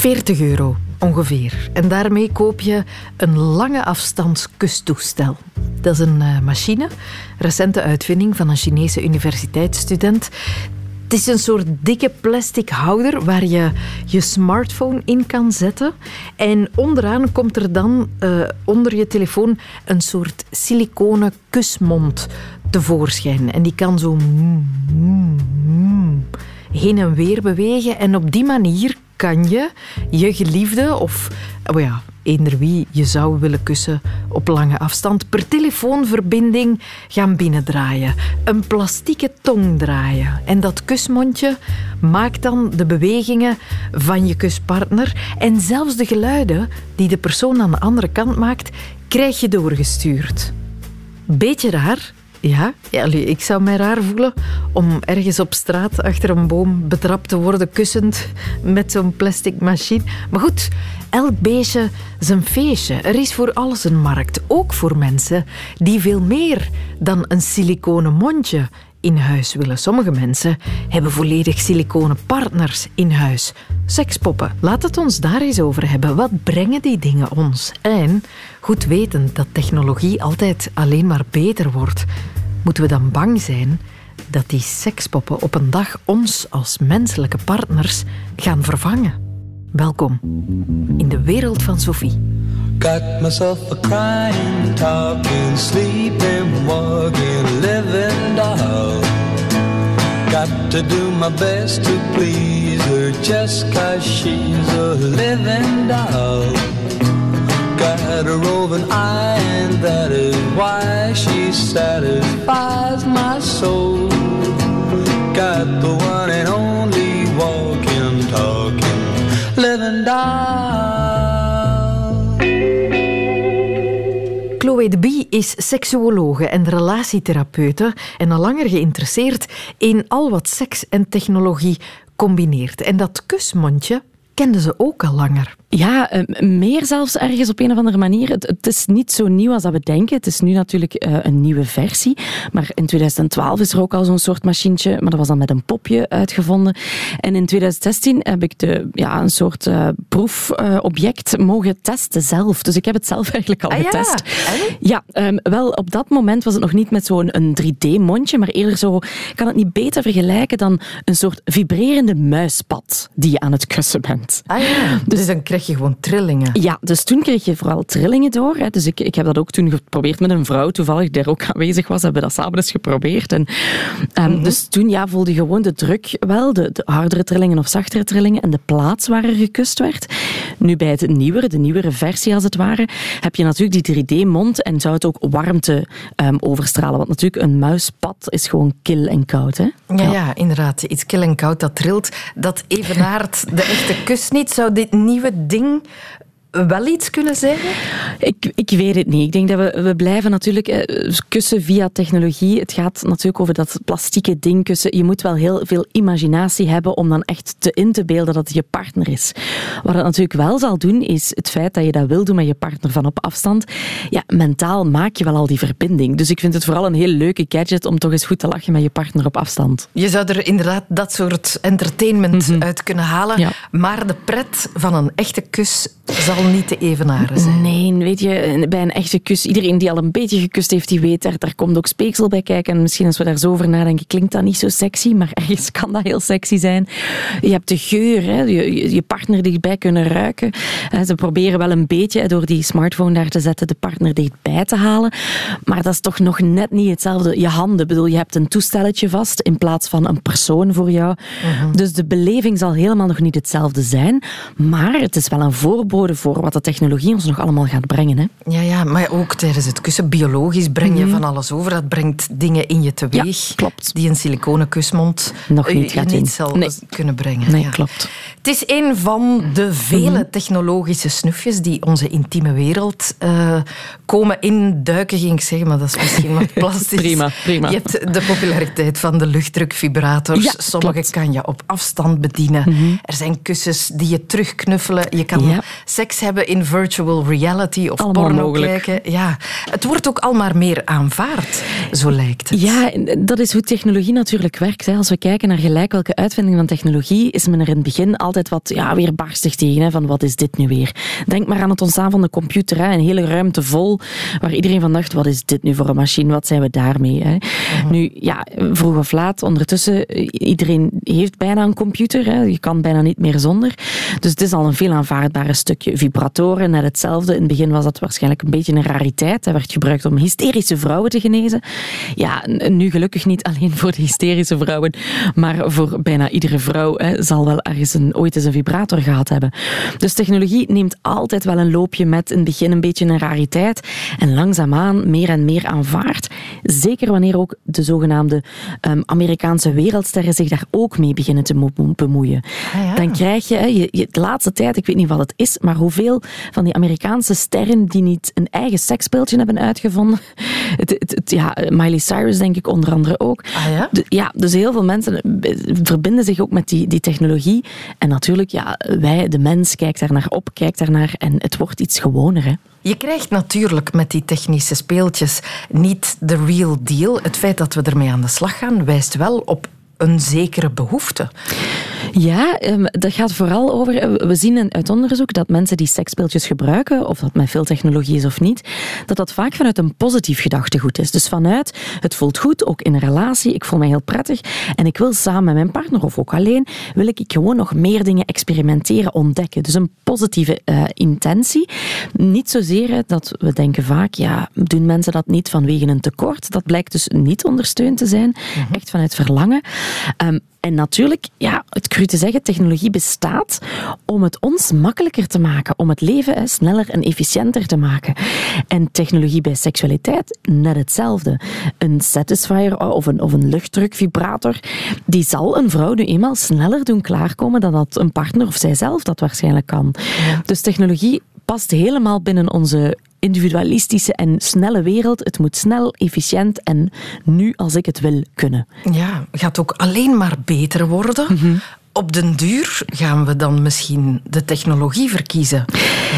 40 euro ongeveer. En daarmee koop je een lange afstands kustoestel. Dat is een uh, machine, recente uitvinding van een Chinese universiteitsstudent. Het is een soort dikke plastic houder waar je je smartphone in kan zetten. En onderaan komt er dan uh, onder je telefoon een soort siliconen kusmond tevoorschijn. En die kan zo mm, mm, mm, heen en weer bewegen. En op die manier kan je je geliefde of oh ja, eender wie je zou willen kussen op lange afstand per telefoonverbinding gaan binnendraaien. Een plastieke tong draaien. En dat kusmondje maakt dan de bewegingen van je kuspartner. En zelfs de geluiden die de persoon aan de andere kant maakt, krijg je doorgestuurd. Beetje raar, ja, ja, ik zou mij raar voelen om ergens op straat achter een boom betrapt te worden, kussend met zo'n plastic machine. Maar goed, elk beestje zijn feestje. Er is voor alles een markt, ook voor mensen die veel meer dan een siliconen mondje in huis willen. Sommige mensen hebben volledig siliconen partners in huis. Sekspoppen, laat het ons daar eens over hebben. Wat brengen die dingen ons? En, goed wetend dat technologie altijd alleen maar beter wordt, moeten we dan bang zijn dat die sekspoppen op een dag ons als menselijke partners gaan vervangen? Welkom in de wereld van Sophie. Got myself a crying, talking, sleeping, walking, living doll. Got to do my best to please her just cause she's a living doll. Got a roving eye and that is why she satisfies my soul. Got the one and only walking, talking, living doll. Chloe Bie is seksuologe en relatietherapeute en al langer geïnteresseerd in al wat seks en technologie combineert. En dat kusmondje kende ze ook al langer. Ja, eh, meer zelfs ergens op een of andere manier. Het, is niet zo nieuw als dat we denken. Het is nu natuurlijk eh, een nieuwe versie. Maar in 2012 is er ook al zo'n soort machientje, maar dat was dan met een popje uitgevonden. En in 2016 heb ik de, ja, een soort uh, proefobject mogen testen zelf. Dus ik heb het zelf eigenlijk al ah, getest. Ja, ja ehm, wel, op dat moment was het nog niet met zo'n 3D-mondje, maar eerder zo, ik kan het niet beter vergelijken dan een soort vibrerende muispad die je aan het kussen bent. Ah ja, dus, dus dan krijg je gewoon trillingen. Ja, dus toen kreeg je vooral trillingen door. Hè. Dus ik, ik heb dat ook toen geprobeerd met een vrouw, toevallig, die er ook aanwezig was. Hebben we dat samen eens geprobeerd. En, um, Dus toen ja, voelde je gewoon de druk wel, de, de, hardere trillingen of zachtere trillingen en de plaats waar er gekust werd. Nu bij het nieuwere, de nieuwere versie als het ware, heb je natuurlijk die 3D-mond en zou het ook warmte um, overstralen. Want natuurlijk, een muispad is gewoon kil en koud. Hè? Ja, ja. inderdaad. Iets kil en koud dat trilt, dat evenaart de echte kus niet. Zou dit nieuwe ding wel iets kunnen zeggen? Ik, ik weet het niet. Ik denk dat we, we blijven natuurlijk eh, kussen via technologie. Het gaat natuurlijk over dat plastieke ding kussen. Je moet wel heel veel imaginatie hebben om dan echt te in te beelden dat het je partner is. Wat het natuurlijk wel zal doen, is het feit dat je dat wil doen met je partner van op afstand. Ja, mentaal maak je wel al die verbinding. Dus ik vind het vooral een heel leuke gadget om toch eens goed te lachen met je partner op afstand. Je zou er inderdaad dat soort entertainment mhm. uit kunnen halen. Maar de pret van een echte kus zal niet te evenaren zijn. Nee, weet je, bij een echte kus, iedereen die al een beetje gekust heeft, die weet, daar, daar komt ook speeksel bij kijken. En misschien als we daar zo over nadenken, klinkt dat niet zo sexy, maar ergens kan dat heel sexy zijn. Je hebt de geur, hè, je, je partner dichtbij kunnen ruiken. Ze proberen wel een beetje door die smartphone daar te zetten, de partner dichtbij te halen. Maar dat is toch nog net niet hetzelfde. Je handen, bedoel, je hebt een toestelletje vast in plaats van een persoon voor jou. Mhm. Dus de beleving zal helemaal nog niet hetzelfde zijn. Maar het is wel een voorbode voor wat de technologie ons nog allemaal gaat brengen. Hè? Ja, ja, maar ook tijdens het kussen, biologisch breng je mhm. van alles over. Dat brengt dingen in je teweeg ja, klopt. die een siliconen kusmond nog niet, gaat niet zal kunnen brengen. Nee, klopt. Het is een van de vele mhm. technologische snufjes die onze intieme wereld uh, komen induiken, ging ik zeggen, maar dat is misschien wat plastisch. prima, prima. Je hebt de populariteit van de luchtdrukvibrators. Ja, Sommige kan je op afstand bedienen. Mhm. Er zijn kussens die je terugknuffelen. Je kan ja seks hebben in virtual reality of Allemaal porno mogelijk. kijken. Ja, het wordt ook al maar meer aanvaard, zo lijkt het. Ja, dat is hoe technologie natuurlijk werkt. Als we kijken naar gelijk welke uitvinding van technologie, is men er in het begin altijd wat ja, weer barstig tegen. Hè, van wat is dit nu weer? Denk maar aan het ontstaan van de computer. Hè, een hele ruimte vol, waar iedereen van dacht, wat is dit nu voor een machine? Wat zijn we daarmee? Hè? Mhm. Nu, ja, vroeg of laat, ondertussen, iedereen heeft bijna een computer. Hè. Je kan bijna niet meer zonder. Dus het is al een veel aanvaardbare stukje. Vibratoren, net hetzelfde. In het begin was dat waarschijnlijk een beetje een rariteit. Dat werd gebruikt om hysterische vrouwen te genezen. Ja, nu gelukkig niet alleen voor de hysterische vrouwen, maar voor bijna iedere vrouw hè, zal wel ergens een, ooit eens een vibrator gehad hebben. Dus technologie neemt altijd wel een loopje met in het begin een beetje een rariteit en langzaamaan meer en meer aanvaard. Zeker wanneer ook de zogenaamde um, Amerikaanse wereldsterren zich daar ook mee beginnen te bemoeien. Ah, ja. Dan krijg je, je, je de laatste tijd, ik weet niet wat het is, maar hoeveel van die Amerikaanse sterren die niet een eigen seksspeeltje hebben uitgevonden. Het, het, het, ja, Miley Cyrus denk ik onder andere ook. Ah, ja? De, ja, dus heel veel mensen verbinden zich ook met die, die technologie. En natuurlijk, ja, wij, de mens, kijkt daar naar op, kijkt daar naar en het wordt iets gewoner. Hè. Je krijgt natuurlijk met die technische speeltjes niet de real deal. Het feit dat we ermee aan de slag gaan wijst wel op een zekere behoefte. Ja, ehm, dat gaat vooral over. Eh, we zien uit onderzoek dat mensen die seksspeeltjes gebruiken, of dat met veel technologie is of niet, dat dat vaak vanuit een positief gedachtegoed is. Dus vanuit het voelt goed, ook in een relatie, ik voel mij heel prettig en ik wil samen met mijn partner of ook alleen, wil ik gewoon nog meer dingen experimenteren, ontdekken. Dus een positieve uh, intentie. Niet zozeer dat we denken vaak, ja, doen mensen dat niet vanwege een tekort? Dat blijkt dus niet ondersteund te zijn, mm-hmm. echt vanuit verlangen. Um, en natuurlijk, ja, het cru te zeggen, technologie bestaat om het ons makkelijker te maken, om het leven hè, sneller en efficiënter te maken. En technologie bij seksualiteit, net hetzelfde. Een satisfier of een, of een luchtdrukvibrator, die zal een vrouw nu eenmaal sneller doen klaarkomen dan dat een partner of zijzelf dat waarschijnlijk kan. Ja. Dus technologie past helemaal binnen onze individualistische en snelle wereld. Het moet snel, efficiënt en nu als ik het wil kunnen. Ja, gaat ook alleen maar beter worden. Mm-hmm. Op den duur gaan we dan misschien de technologie verkiezen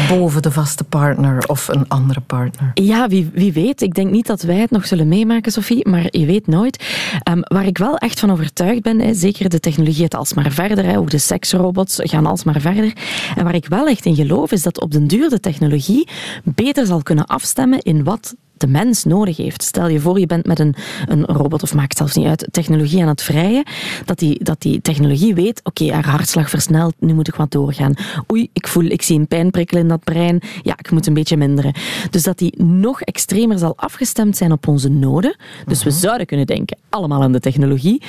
boven de vaste partner of een andere partner. Ja, wie, wie weet. Ik denk niet dat wij het nog zullen meemaken, Sophie, maar je weet nooit. Um, waar ik wel echt van overtuigd ben, hè, zeker de technologie gaat alsmaar verder, hè, ook de seksrobots gaan alsmaar verder. En waar ik wel echt in geloof, is dat op den duur de technologie beter zal kunnen afstemmen in wat de mens nodig heeft. Stel je voor, je bent met een, een robot, of maakt zelfs niet uit, technologie aan het vrijen, dat die, dat die technologie weet, oké, okay, haar hartslag versnelt, nu moet ik wat doorgaan. Oei, ik voel, ik zie een pijnprikkel in dat brein, ja, ik moet een beetje minderen. Dus dat die nog extremer zal afgestemd zijn op onze noden. Dus we zouden kunnen denken, allemaal aan de technologie.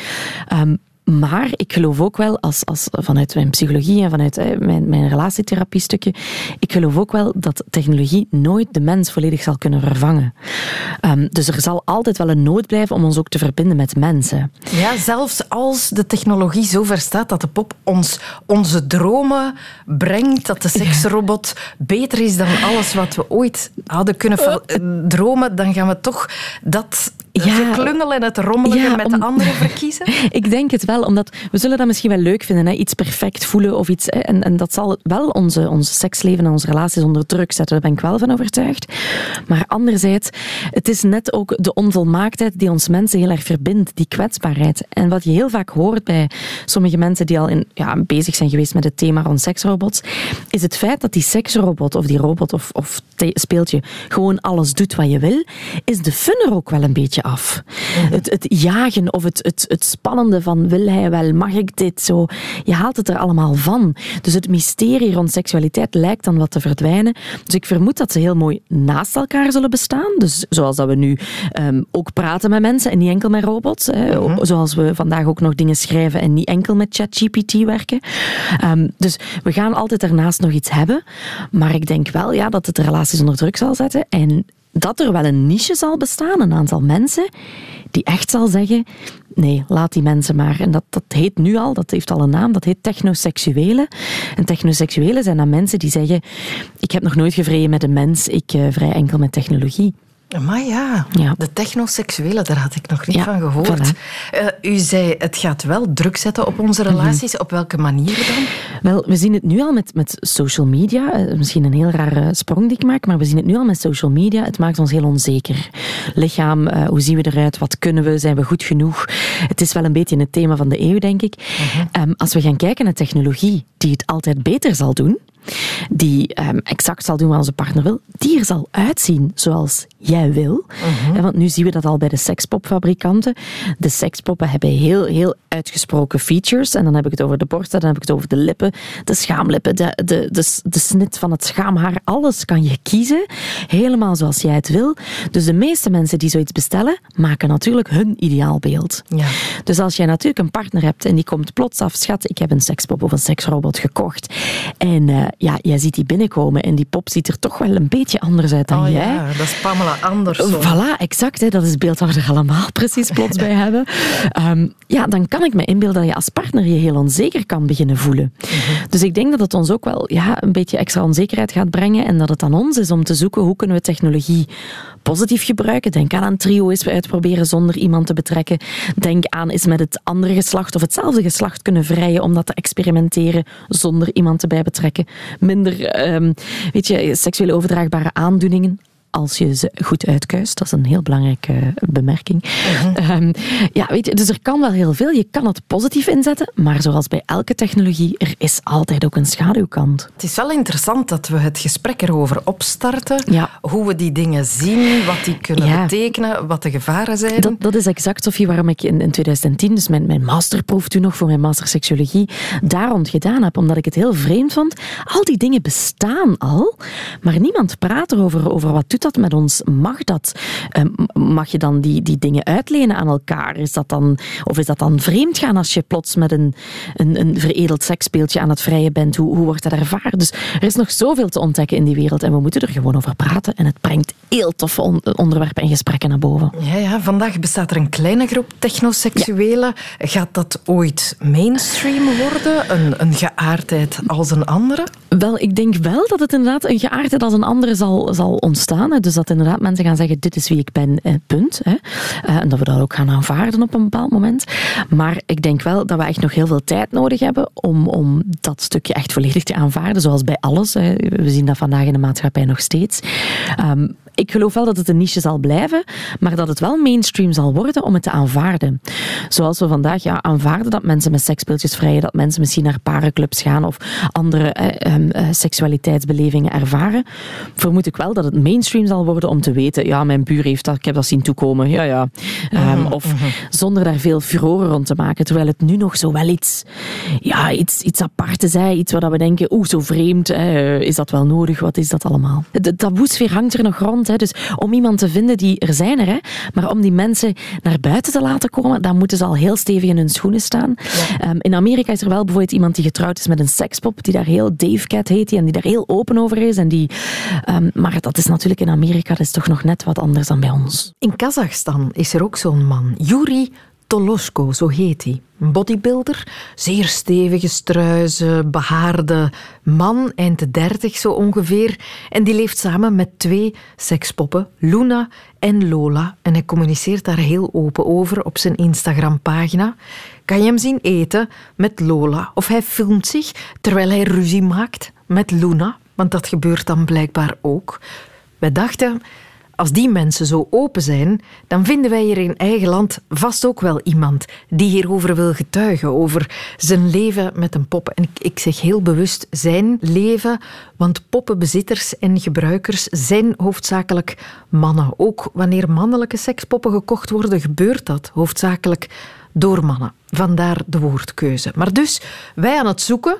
Um, maar ik geloof ook wel, als, als, vanuit mijn psychologie en vanuit hè, mijn, mijn relatietherapiestukje, ik geloof ook wel dat technologie nooit de mens volledig zal kunnen vervangen. Um, dus er zal altijd wel een nood blijven om ons ook te verbinden met mensen. Ja, zelfs als de technologie zo ver staat dat de pop ons onze dromen brengt, dat de seksrobot beter is dan alles wat we ooit hadden kunnen dromen, dan gaan we toch dat ja, klungelen en het rommelen ja, met om, de anderen verkiezen? Ik denk het wel, omdat we zullen dat misschien wel leuk vinden, hè, iets perfect voelen of iets. Hè, en, en dat zal wel onze, onze seksleven en onze relaties onder druk zetten, daar ben ik wel van overtuigd. Maar anderzijds, het is net ook de onvolmaaktheid die ons mensen heel erg verbindt, die kwetsbaarheid. En wat je heel vaak hoort bij sommige mensen die al in, ja, bezig zijn geweest met het thema rond seksrobots, is het feit dat die seksrobot of die robot of, of speeltje gewoon alles doet wat je wil, is de fun er ook wel een beetje af. Het, het, jagen of het, het, het spannende van wil hij wel, mag ik dit zo, je haalt het er allemaal van. Dus het mysterie rond seksualiteit lijkt dan wat te verdwijnen. Dus ik vermoed dat ze heel mooi naast elkaar zullen bestaan. Dus zoals dat we nu um, ook praten met mensen en niet enkel met robots. Hè. Uh-huh. Zoals we vandaag ook nog dingen schrijven en niet enkel met ChatGPT werken. Um, dus we gaan altijd daarnaast nog iets hebben. Maar ik denk wel ja, dat het de relaties onder druk zal zetten. En dat er wel een niche zal bestaan, een aantal mensen, die echt zal zeggen, nee, laat die mensen maar. En dat, dat heet nu al, dat heeft al een naam, dat heet technoseksuelen. En technoseksuelen zijn dan mensen die zeggen, ik heb nog nooit gevreden met een mens, ik uh, vrij enkel met technologie. Maar ja, ja. de technoseksuele, daar had ik nog niet van gehoord. Uh, u zei, het gaat wel druk zetten op onze mhm. relaties. Op welke manier dan? Wel, we zien het nu al met, met social media. Eh, misschien een heel rare sprong die ik maak, maar we zien het nu al met social media. Het maakt ons heel onzeker. Lichaam, uh, hoe zien we eruit? Wat kunnen we? Zijn we goed genoeg? Het is wel een beetje het thema van de eeuw, denk ik. Mhm. um, als we gaan kijken naar technologie die het altijd beter zal doen, die um, exact zal doen wat onze partner wil, die er zal uitzien zoals jij wil. Uh Want nu zien we dat al bij de sekspopfabrikanten. De sekspoppen hebben heel, heel uitgesproken features. En dan heb ik het over de borsten, dan heb ik het over de lippen, de schaamlippen, de, de, de, de snit van het schaamhaar. Alles kan je kiezen, helemaal zoals jij het wil. Dus de meeste mensen die zoiets bestellen, maken natuurlijk hun ideaalbeeld. Ja. Dus als jij natuurlijk een partner hebt en die komt plots af, schat, ik heb een sekspop of een seksrobot gekocht. En uh, ja, jij ziet die binnenkomen en die pop ziet er toch wel een beetje anders uit dan oh, jij. Ja, dat is Pamela Voilà, exact. Hè, dat is het beeld waar we er allemaal precies plots bij hebben. Um, ja, dan kan ik me inbeelden dat je als partner je heel onzeker kan beginnen voelen. Mhm. Dus ik denk dat het ons ook wel ja, een beetje extra onzekerheid gaat brengen en dat het aan ons is om te zoeken hoe kunnen we technologie positief gebruiken. Denk aan een trio eens uitproberen zonder iemand te betrekken. Denk aan eens met het andere geslacht of hetzelfde geslacht kunnen vrijen om dat te experimenteren zonder iemand te bij betrekken. Minder, um, weet je, seksueel overdraagbare aandoeningen als je ze goed uitkuist. Dat is een heel belangrijke bemerking. Mhm. Ehm, ja, weet je, dus er kan wel heel veel. Je kan het positief inzetten, maar zoals bij elke technologie, er is altijd ook een schaduwkant. Het is wel interessant dat we het gesprek erover opstarten. Ja. Hoe we die dingen zien, wat die kunnen betekenen, wat de gevaren zijn. Dat, dat is exact, Sophie, waarom ik in, in 2010, dus mijn, mijn masterproef toen nog voor mijn master seksuologie, daar rond gedaan heb. Omdat ik het heel vreemd vond. Al die dingen bestaan al, maar niemand praat erover over wat doet dat met ons? Mag dat? Ehm, mag je dan die, die dingen uitlenen aan elkaar? Is dat dan, of is dat dan vreemd gaan als je plots met een, een, een veredeld seksspeeltje aan het vrijen bent? Hoe, hoe wordt dat ervaren? Dus er is nog zoveel te ontdekken in die wereld en we moeten er gewoon over praten. En het brengt heel toffe onderwerpen en gesprekken naar boven. Ja, ja, vandaag bestaat er een kleine groep technoseksuelen. Gaat dat ooit mainstream worden? Een, een geaardheid als een andere? Wel, ik denk wel dat het inderdaad een geaardheid als een andere zal, zal ontstaan. Dus dat inderdaad mensen gaan zeggen, dit is wie ik ben, eh, punt. Hè. Eh, en dat we dat ook gaan aanvaarden op een bepaald moment. Maar ik denk wel dat we echt nog heel veel tijd nodig hebben om, om dat stukje echt volledig te aanvaarden, zoals bij alles. Hè. We zien dat vandaag in de maatschappij nog steeds. Um, ik geloof wel dat het een niche zal blijven, maar dat het wel mainstream zal worden om het te aanvaarden. Zoals we vandaag ja, aanvaarden dat mensen met seksspeeltjes vrijen, dat mensen misschien naar parenclubs gaan of andere eh, eh, seksualiteitsbelevingen ervaren, vermoed ik wel dat het mainstream zal worden om te weten, ja, mijn buur heeft dat, ik heb dat zien toekomen, ja, ja. Um, of mhm. zonder daar veel furore rond te maken, terwijl het nu nog zo wel iets, ja, iets, iets apart is, iets waar we denken, oeh, zo vreemd, hè, is dat wel nodig, wat is dat allemaal? De taboesfeer hangt er nog rond Hè. Dus om iemand te vinden, die er zijn er, hè. maar om die mensen naar buiten te laten komen, dan moeten ze al heel stevig in hun schoenen staan. Ehm, in Amerika is er wel bijvoorbeeld iemand die getrouwd is met een sekspop, die daar heel Dave Cat heet, en die daar heel open over is. En die, um, maar dat is natuurlijk in Amerika, dat is toch nog net wat anders dan bij ons. In Kazachstan is er ook zo'n man, Yuri Tolosko, zo heet hij. Een bodybuilder, zeer stevige struizen, behaarde man, eind de dertig zo ongeveer. En die leeft samen met twee sekspoppen, Luna en Lola. En hij communiceert daar heel open over op zijn Instagram-pagina. Kan je hem zien eten met Lola? Of hij filmt zich terwijl hij ruzie maakt met Luna? Want dat gebeurt dan blijkbaar ook. Wij dachten, als die mensen zo open zijn, dan vinden wij hier in eigen land vast ook wel iemand die hierover wil getuigen, over zijn leven met een pop. En ik, ik zeg heel bewust zijn leven, want poppenbezitters en gebruikers zijn hoofdzakelijk mannen. Ook wanneer mannelijke sekspoppen gekocht worden, gebeurt dat hoofdzakelijk door mannen. Vandaar de woordkeuze. Maar dus, wij aan het zoeken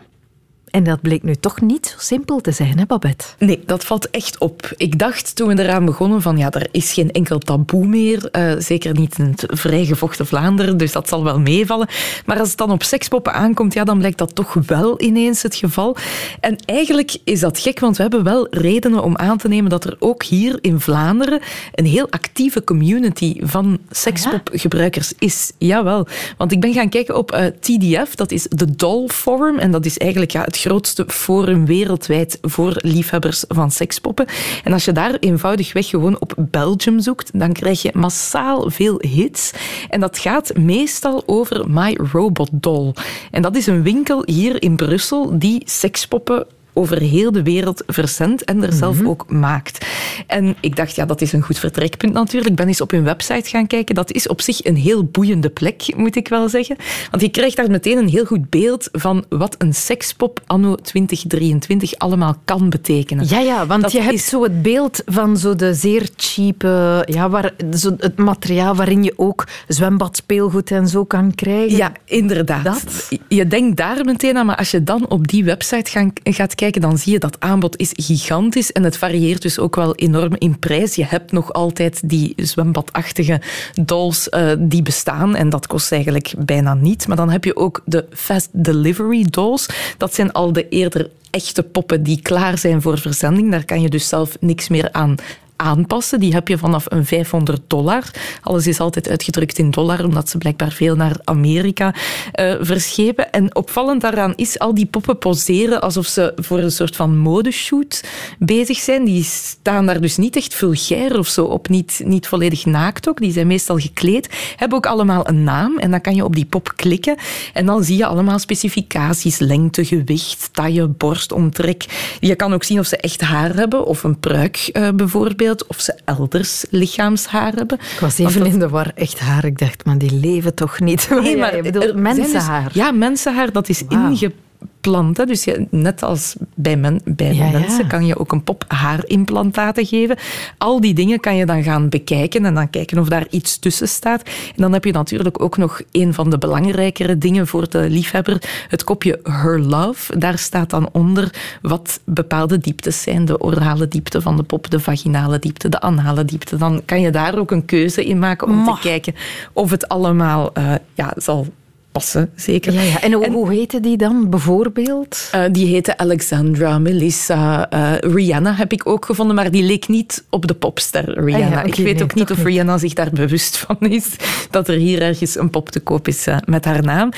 en dat bleek nu toch niet zo simpel te zijn, hè Babette? Nee, dat valt echt op. Ik dacht toen we eraan begonnen van ja, er is geen enkel taboe meer. Uh, zeker niet in het vrijgevochten Vlaanderen, dus dat zal wel meevallen. Maar als het dan op sekspoppen aankomt, ja, dan blijkt dat toch wel ineens het geval. En eigenlijk is dat gek, want we hebben wel redenen om aan te nemen dat er ook hier in Vlaanderen een heel actieve community van sekspopgebruikers is. Jawel, want ik ben gaan kijken op eh, TDF, dat is de Doll Forum, en dat is eigenlijk ja, het grootste forum wereldwijd voor liefhebbers van sekspoppen. En als je daar eenvoudigweg gewoon op Belgium zoekt, dan krijg je massaal veel hits. En dat gaat meestal over My Robot Doll. En dat is een winkel hier in Brussel die sekspoppen over heel de wereld verzendt en er zelf mhm. ook maakt. En ik dacht, ja, dat is een goed vertrekpunt natuurlijk. Ik ben eens op hun website gaan kijken. Dat is op zich een heel boeiende plek, moet ik wel zeggen. Want je krijgt daar meteen een heel goed beeld van wat een sekspop anno 2023 allemaal kan betekenen. Ja, ja, want je hebt zo het beeld van zo de zeer cheap, ja, waar, zo het materiaal waarin je ook zwembadspeelgoed en zo kan krijgen. Ja, inderdaad. Dat? Je denkt daar meteen aan, maar als je dan op die website gaat kijken, dan zie je dat aanbod is gigantisch en het varieert dus ook wel enorm in prijs. Je hebt nog altijd die zwembadachtige dolls uh, die bestaan en dat kost eigenlijk bijna niet. Maar dan heb je ook de fast delivery dolls. Dat zijn al de eerder echte poppen die klaar zijn voor verzending. Daar kan je dus zelf niks meer aan aanpassen. Die heb je vanaf een 500 dollar. Alles is altijd uitgedrukt in dollar, omdat ze blijkbaar veel naar Amerika uh, verschepen. En opvallend daaraan is, al die poppen poseren alsof ze voor een soort van modeshoot bezig zijn. Die staan daar dus niet echt vulgair of zo op, niet, niet volledig naakt ook. Die zijn meestal gekleed. Hebben ook allemaal een naam en dan kan je op die pop klikken en dan zie je allemaal specificaties, lengte, gewicht, taille, borstomtrek. Je kan ook zien of ze echt haar hebben of een pruik uh, bijvoorbeeld of ze elders lichaamshaar hebben. Ik was even in de war, echt haar. Ik dacht, maar die leven toch niet? Nee, maar, ja, dus- mensenhaar. ja, mensenhaar, dat is wow. ingepakt planten. Dus je, net als bij, men, bij mensen kan je ook een pop haarimplantaten geven. Al die dingen kan je dan gaan bekijken en dan kijken of daar iets tussen staat. En dan heb je natuurlijk ook nog een van de belangrijkere dingen voor de liefhebber, het kopje Her Love. Daar staat dan onder wat bepaalde dieptes zijn. De orale diepte van de pop, de vaginale diepte, de anale diepte. Dan kan je daar ook een keuze in maken om te kijken of het allemaal uh, ja, zal passen, zeker. Ja, ja. En, hoe, en hoe heette die dan bijvoorbeeld? Uh, die heette Alexandra, Melissa, uh, Rihanna heb ik ook gevonden, maar die leek niet op de popster Rihanna. Ah, ja, ik weet ook niet of Rihanna zich daar bewust van is dat er hier ergens een pop te koop is uh, met haar naam.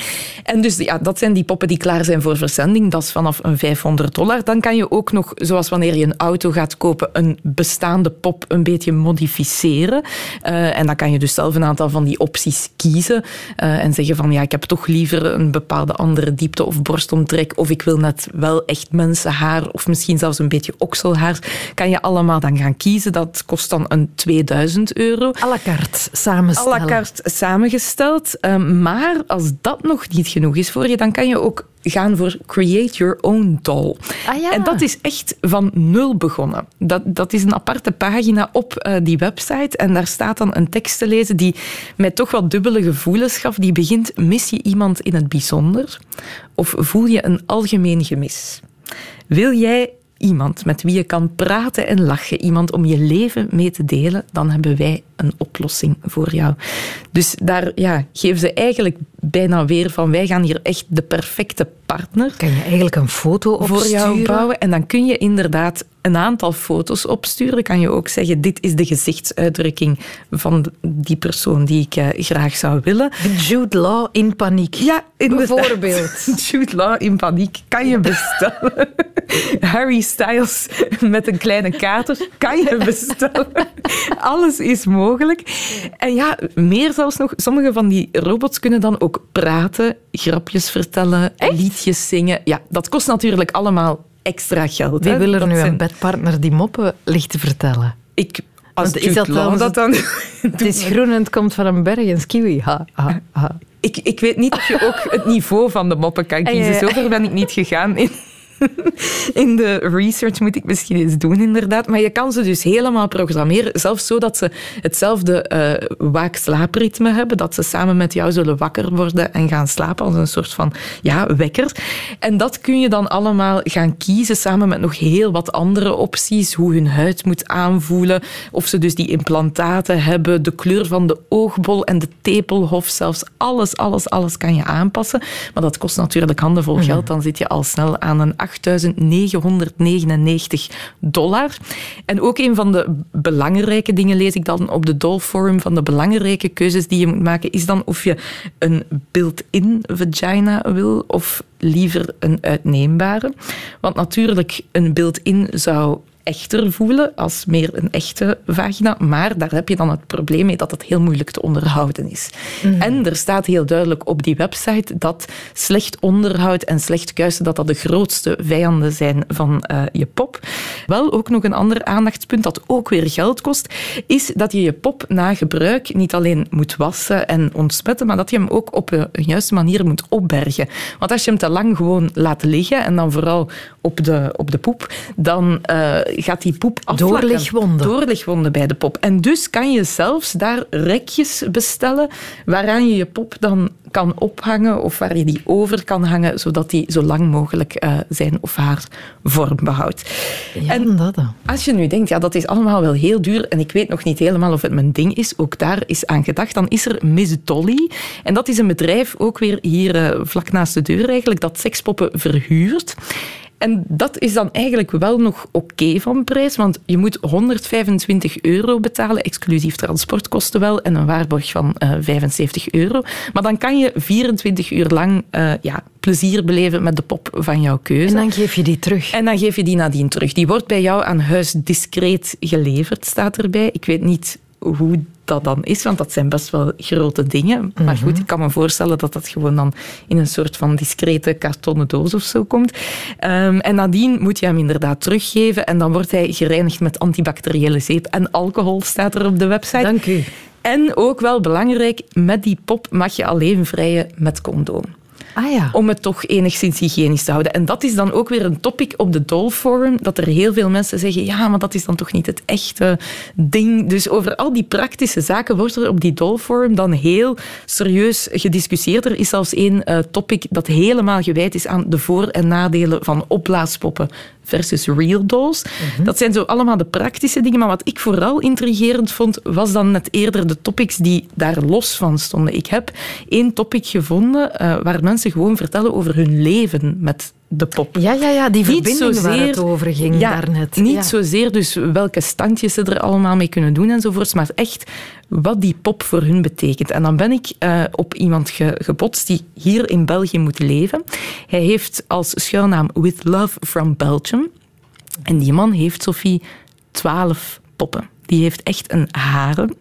En dus ja, dat zijn die poppen die klaar zijn voor verzending. Dat is vanaf een 500 dollar. Dan kan je ook nog, zoals wanneer je een auto gaat kopen, een bestaande pop een beetje modificeren. en dan kan je dus zelf een aantal van die opties kiezen en zeggen van ja, ik heb toch liever een bepaalde andere diepte of borstomtrek. Of ik wil net wel echt mensenhaar of misschien zelfs een beetje okselhaar. Kan je allemaal dan gaan kiezen. Dat kost dan een 2000 euro. À la carte samengesteld. À la carte samengesteld. Ehm, maar als dat nog niet genoeg is voor je, dan kan je ook gaan voor Create Your Own Doll. Ah, ja. En dat is echt van nul begonnen. Dat, dat is een aparte pagina op uh, die website en daar staat dan een tekst te lezen die mij toch wat dubbele gevoelens gaf. Die begint, mis je iemand in het bijzonder of voel je een algemeen gemis? Wil jij iemand met wie je kan praten en lachen, iemand om je leven mee te delen, dan hebben wij een oplossing voor jou. Dus daar ja, geven ze eigenlijk bijna weer van wij gaan hier echt de perfecte partner. Kan je eigenlijk een foto opsturen? Voor jou bouwen. En dan kun je inderdaad een aantal foto's opsturen. Kan je ook zeggen, dit is de gezichtsuitdrukking van die persoon die ik uh, graag zou willen. Jude Law in paniek. Ja, bijvoorbeeld. Jude Law in paniek kan je bestellen. Harry Styles met een kleine kater kan je bestellen. Alles is mogelijk. En ja, meer zelfs nog. Sommige van die robots kunnen dan ook praten, grapjes vertellen, liedjes zingen. Ja, dat kost natuurlijk allemaal extra geld. Wie wil er nu een bedpartner die moppen ligt te vertellen? Ik, als is dat, dan, dat dan... Het is groen en het komt van een berg en skiwi. Ha, ha, ha. Ik, ik weet niet of je ook het niveau van de moppen kan kiezen. Zover ben ik niet gegaan in in de research moet ik misschien eens doen, inderdaad. Maar je kan ze dus helemaal programmeren, zelfs zo dat ze hetzelfde uh, waak-slaapritme hebben, dat ze samen met jou zullen wakker worden en gaan slapen als een soort van ja, wekker. En dat kun je dan allemaal gaan kiezen, samen met nog heel wat andere opties, hoe hun huid moet aanvoelen, of ze dus die implantaten hebben, de kleur van de oogbol en de tepelhof, zelfs. Alles, alles, alles kan je aanpassen. Maar dat kost natuurlijk handenvol geld, dan zit je al snel aan een 8.999 dollar. En ook een van de belangrijke dingen lees ik dan op de Doll Forum van de belangrijke keuzes die je moet maken, is dan of je een built-in vagina wil of liever een uitneembare. Want natuurlijk, een built-in zou echter voelen als meer een echte vagina. Maar daar heb je dan het probleem mee dat het heel moeilijk te onderhouden is. Mhm. En er staat heel duidelijk op die website dat slecht onderhoud en slecht kuisen dat dat de grootste vijanden zijn van uh, je pop. Wel ook nog een ander aandachtspunt dat ook weer geld kost, is dat je je pop na gebruik niet alleen moet wassen en ontsmetten, maar dat je hem ook op een juiste manier moet opbergen. Want als je hem te lang gewoon laat liggen en dan vooral op de, op de poep, dan uh, gaat die poep afvlakken. Doorlichtwonden bij de pop. En dus kan je zelfs daar rekjes bestellen waaraan je je pop dan kan ophangen of waar je die over kan hangen, zodat die zo lang mogelijk uh, zijn of haar vorm behoudt. Ja, en dat dan. als je nu denkt, ja, dat is allemaal wel heel duur en ik weet nog niet helemaal of het mijn ding is, ook daar is aan gedacht, dan is er Miss Dolly. En dat is een bedrijf, ook weer hier uh, vlak naast de deur eigenlijk, dat sekspoppen verhuurt. En dat is dan eigenlijk wel nog oké van prijs, want je moet 125 euro betalen, exclusief transportkosten wel, en een waarborg van uh, eh, 75 euro. Maar dan kan je 24 uur lang uh, ja, plezier beleven met de pop van jouw keuze. En dan geef je die terug. En dan geef je die nadien terug. Die wordt bij jou aan huis discreet geleverd, staat erbij. Ik weet niet hoe dat dan is, want dat zijn best wel grote dingen. Maar mhm. goed, ik kan me voorstellen dat dat gewoon dan in een soort van discrete kartonnen doos of zo komt. Um, en nadien moet je hem inderdaad teruggeven en dan wordt hij gereinigd met antibacteriële zeep en alcohol, staat er op de website. Dank u. En ook wel belangrijk, met die pop mag je alleen vrijen met condoom. Ah. Om het toch enigszins hygiënisch te houden. En dat is dan ook weer een topic op de Doll Forum, dat er heel veel mensen zeggen, ja, maar dat is dan toch niet het echte ding. Dus over al die praktische zaken wordt er op die Doll Forum dan heel serieus gediscussieerd. Er is zelfs één uh, topic dat helemaal gewijd is aan de voor- en nadelen van opblaaspoppen versus real dolls. Mhm. Dat zijn zo allemaal de praktische dingen. Maar wat ik vooral intrigerend vond, was dan net eerder de topics die daar los van stonden. Ik heb één topic gevonden uh, waar mensen gewoon vertellen over hun leven met de pop. Ja, ja, ja die verbinding zozeer, waar het over ging ja, daarnet. Niet ja. zozeer dus welke standjes ze er allemaal mee kunnen doen enzovoorts, maar echt wat die pop voor hun betekent. En dan ben ik uh, op iemand ge gebotst die hier in België moet leven. Hij heeft als schuilnaam With Love from Belgium. En die man heeft, Sophie, twaalf poppen. Die heeft echt een harem.